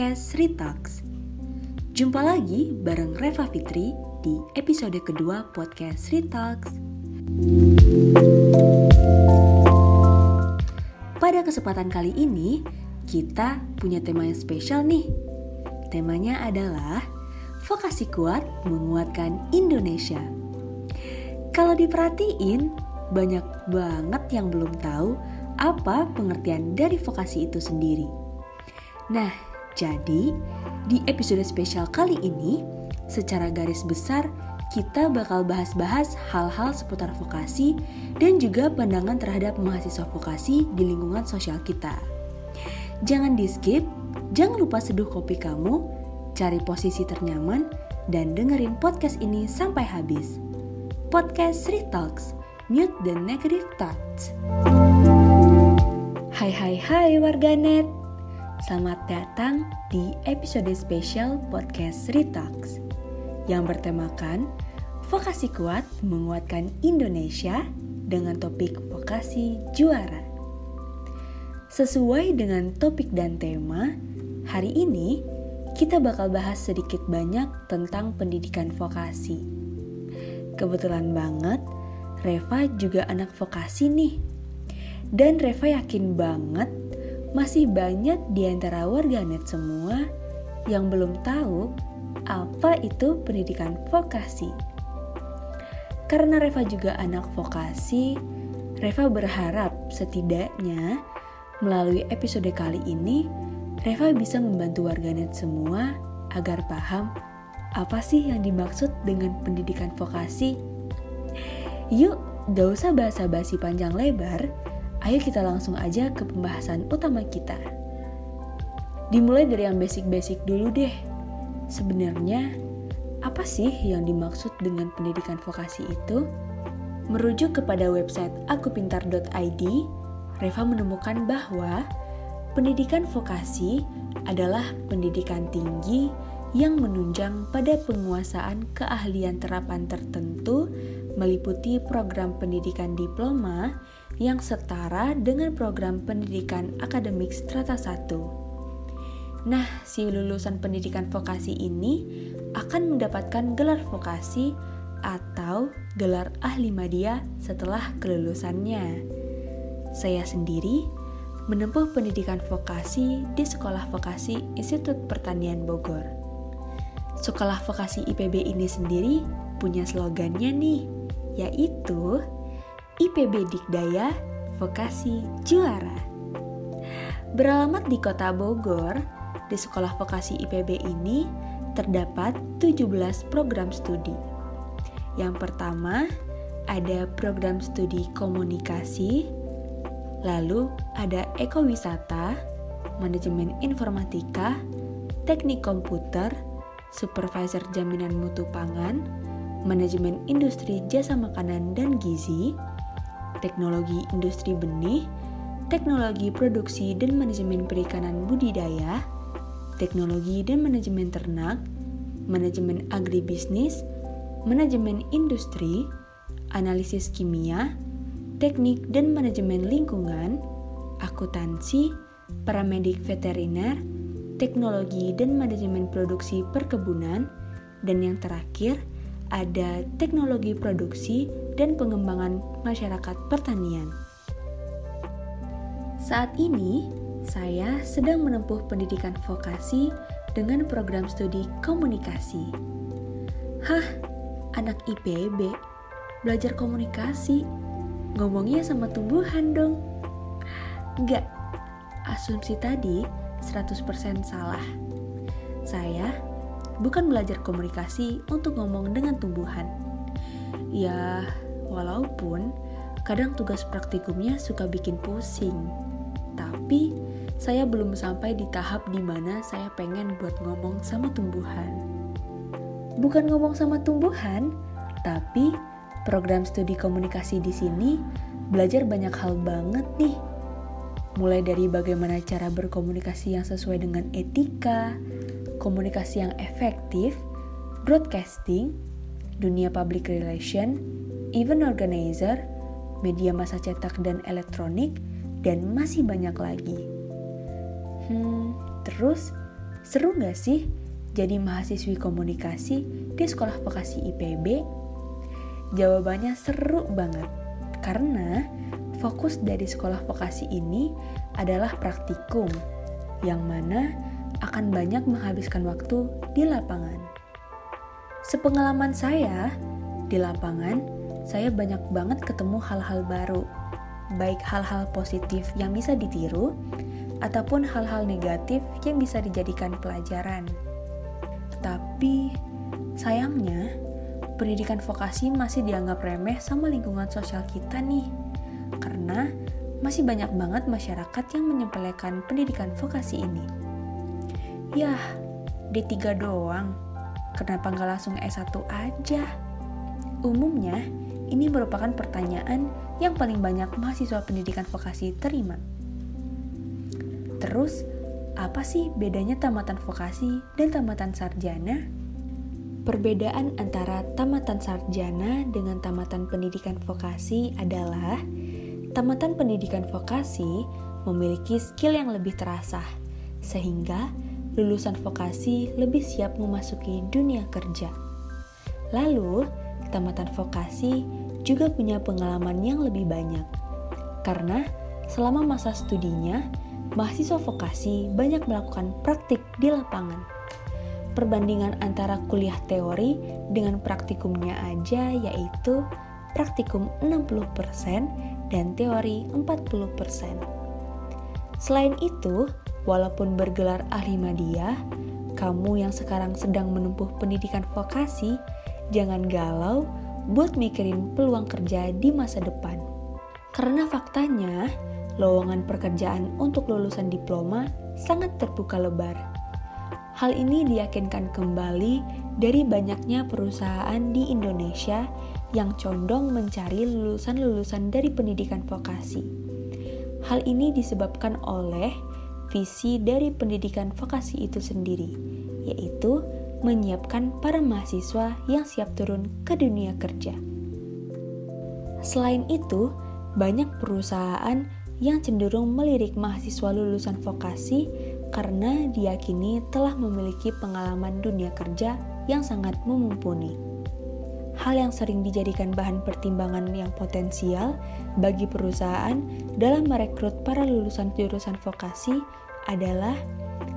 podcast Sri Talks. Jumpa lagi bareng Reva Fitri di episode kedua podcast Talks. Pada kesempatan kali ini, kita punya tema yang spesial nih. Temanya adalah Vokasi Kuat Menguatkan Indonesia. Kalau diperhatiin, banyak banget yang belum tahu apa pengertian dari vokasi itu sendiri. Nah, jadi di episode spesial kali ini, secara garis besar kita bakal bahas-bahas hal-hal seputar vokasi dan juga pandangan terhadap mahasiswa vokasi di lingkungan sosial kita. Jangan di skip, jangan lupa seduh kopi kamu, cari posisi ternyaman, dan dengerin podcast ini sampai habis. Podcast Sri Talks, mute the negative thoughts. Hai hai hai warganet Selamat datang di episode spesial podcast Ritax Yang bertemakan Vokasi Kuat Menguatkan Indonesia dengan topik Vokasi Juara Sesuai dengan topik dan tema, hari ini kita bakal bahas sedikit banyak tentang pendidikan vokasi. Kebetulan banget, Reva juga anak vokasi nih dan Reva yakin banget masih banyak di antara warganet semua yang belum tahu apa itu pendidikan vokasi. Karena Reva juga anak vokasi, Reva berharap setidaknya melalui episode kali ini Reva bisa membantu warganet semua agar paham apa sih yang dimaksud dengan pendidikan vokasi. Yuk, gak usah basa-basi panjang lebar, Ayo kita langsung aja ke pembahasan utama kita. Dimulai dari yang basic-basic dulu deh. Sebenarnya, apa sih yang dimaksud dengan pendidikan vokasi itu? Merujuk kepada website akupintar.id, Reva menemukan bahwa pendidikan vokasi adalah pendidikan tinggi yang menunjang pada penguasaan keahlian terapan tertentu meliputi program pendidikan diploma yang setara dengan program pendidikan akademik strata 1. Nah, si lulusan pendidikan vokasi ini akan mendapatkan gelar vokasi atau gelar ahli media setelah kelulusannya. Saya sendiri menempuh pendidikan vokasi di Sekolah Vokasi Institut Pertanian Bogor. Sekolah Vokasi IPB ini sendiri punya slogannya nih, yaitu IPB Dikdaya Vokasi Juara. Beralamat di Kota Bogor, di Sekolah Vokasi IPB ini terdapat 17 program studi. Yang pertama, ada program studi komunikasi, lalu ada ekowisata, manajemen informatika, teknik komputer, supervisor jaminan mutu pangan, manajemen industri jasa makanan dan gizi, teknologi industri benih, teknologi produksi dan manajemen perikanan budidaya, teknologi dan manajemen ternak, manajemen agribisnis, manajemen industri, analisis kimia, teknik dan manajemen lingkungan, akuntansi, paramedik veteriner, teknologi dan manajemen produksi perkebunan, dan yang terakhir ada teknologi produksi dan pengembangan masyarakat pertanian. Saat ini, saya sedang menempuh pendidikan vokasi dengan program studi komunikasi. Hah, anak IPB, belajar komunikasi, ngomongnya sama tumbuhan dong. Enggak, asumsi tadi 100% salah. Saya bukan belajar komunikasi untuk ngomong dengan tumbuhan. Ya, Walaupun kadang tugas praktikumnya suka bikin pusing. Tapi saya belum sampai di tahap di mana saya pengen buat ngomong sama tumbuhan. Bukan ngomong sama tumbuhan, tapi program studi komunikasi di sini belajar banyak hal banget nih. Mulai dari bagaimana cara berkomunikasi yang sesuai dengan etika, komunikasi yang efektif, broadcasting, dunia public relation, event organizer, media massa cetak dan elektronik, dan masih banyak lagi. Hmm, terus seru nggak sih jadi mahasiswi komunikasi di sekolah vokasi IPB? Jawabannya seru banget, karena fokus dari sekolah vokasi ini adalah praktikum, yang mana akan banyak menghabiskan waktu di lapangan. Sepengalaman saya, di lapangan, saya banyak banget ketemu hal-hal baru, baik hal-hal positif yang bisa ditiru, ataupun hal-hal negatif yang bisa dijadikan pelajaran. Tapi, sayangnya, pendidikan vokasi masih dianggap remeh sama lingkungan sosial kita nih. Karena masih banyak banget masyarakat yang menyepelekan pendidikan vokasi ini. Yah, D3 doang. Kenapa nggak langsung S1 aja? Umumnya, ini merupakan pertanyaan yang paling banyak mahasiswa pendidikan vokasi terima. Terus, apa sih bedanya tamatan vokasi dan tamatan sarjana? Perbedaan antara tamatan sarjana dengan tamatan pendidikan vokasi adalah tamatan pendidikan vokasi memiliki skill yang lebih terasah, sehingga lulusan vokasi lebih siap memasuki dunia kerja. Lalu, tamatan vokasi juga punya pengalaman yang lebih banyak, karena selama masa studinya mahasiswa vokasi banyak melakukan praktik di lapangan. Perbandingan antara kuliah teori dengan praktikumnya aja yaitu praktikum 60% dan teori 40%. Selain itu, walaupun bergelar ahli media, kamu yang sekarang sedang menempuh pendidikan vokasi, jangan galau buat mikirin peluang kerja di masa depan. Karena faktanya, lowongan pekerjaan untuk lulusan diploma sangat terbuka lebar. Hal ini diyakinkan kembali dari banyaknya perusahaan di Indonesia yang condong mencari lulusan-lulusan dari pendidikan vokasi. Hal ini disebabkan oleh visi dari pendidikan vokasi itu sendiri, yaitu menyiapkan para mahasiswa yang siap turun ke dunia kerja. Selain itu, banyak perusahaan yang cenderung melirik mahasiswa lulusan vokasi karena diyakini telah memiliki pengalaman dunia kerja yang sangat memumpuni. Hal yang sering dijadikan bahan pertimbangan yang potensial bagi perusahaan dalam merekrut para lulusan jurusan vokasi adalah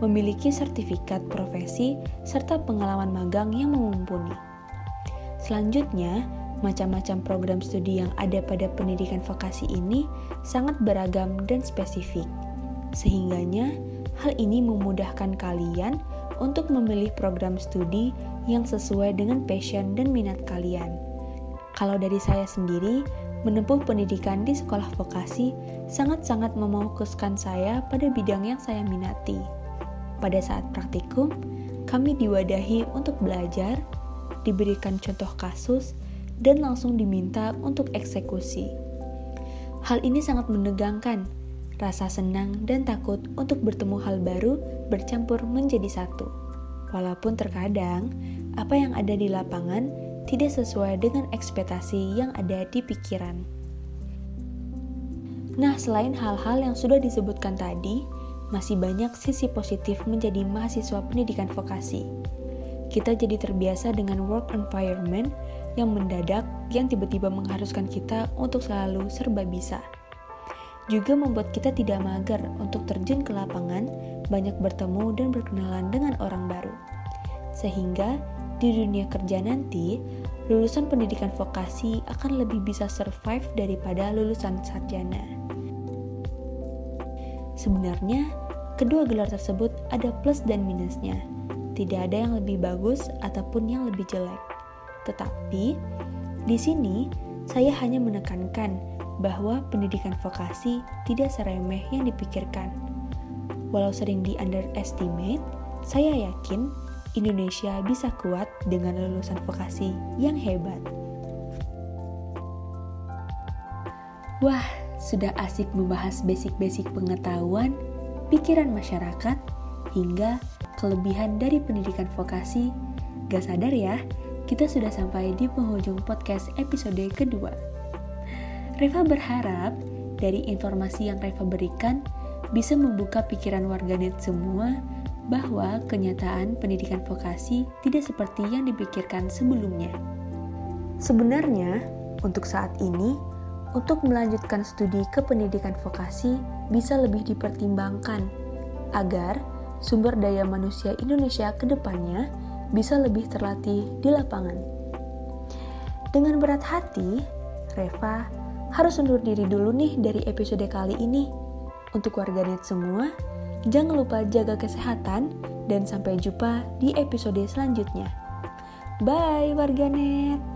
memiliki sertifikat profesi serta pengalaman magang yang mumpuni. Selanjutnya, Macam-macam program studi yang ada pada pendidikan vokasi ini sangat beragam dan spesifik. Sehingganya, hal ini memudahkan kalian untuk memilih program studi yang sesuai dengan passion dan minat kalian. Kalau dari saya sendiri, menempuh pendidikan di sekolah vokasi sangat-sangat memfokuskan saya pada bidang yang saya minati. Pada saat praktikum, kami diwadahi untuk belajar, diberikan contoh kasus, dan langsung diminta untuk eksekusi. Hal ini sangat menegangkan, rasa senang dan takut untuk bertemu hal baru bercampur menjadi satu. Walaupun terkadang apa yang ada di lapangan tidak sesuai dengan ekspektasi yang ada di pikiran. Nah, selain hal-hal yang sudah disebutkan tadi, masih banyak sisi positif menjadi mahasiswa pendidikan vokasi. Kita jadi terbiasa dengan work environment yang mendadak yang tiba-tiba mengharuskan kita untuk selalu serba bisa. Juga membuat kita tidak mager untuk terjun ke lapangan, banyak bertemu dan berkenalan dengan orang baru. Sehingga di dunia kerja nanti, lulusan pendidikan vokasi akan lebih bisa survive daripada lulusan sarjana. Sebenarnya, kedua gelar tersebut ada plus dan minusnya. Tidak ada yang lebih bagus ataupun yang lebih jelek. Tetapi, di sini saya hanya menekankan bahwa pendidikan vokasi tidak seremeh yang dipikirkan. Walau sering di underestimate, saya yakin Indonesia bisa kuat dengan lulusan vokasi yang hebat. Wah, sudah asik membahas basic-basic pengetahuan, pikiran masyarakat, hingga kelebihan dari pendidikan vokasi. Gak sadar ya, kita sudah sampai di penghujung podcast episode kedua. Reva berharap dari informasi yang Reva berikan bisa membuka pikiran warganet semua bahwa kenyataan pendidikan vokasi tidak seperti yang dipikirkan sebelumnya. Sebenarnya, untuk saat ini, untuk melanjutkan studi ke pendidikan vokasi bisa lebih dipertimbangkan agar sumber daya manusia Indonesia ke depannya bisa lebih terlatih di lapangan. Dengan berat hati, Reva harus undur diri dulu nih dari episode kali ini. Untuk warganet semua, jangan lupa jaga kesehatan dan sampai jumpa di episode selanjutnya. Bye warganet!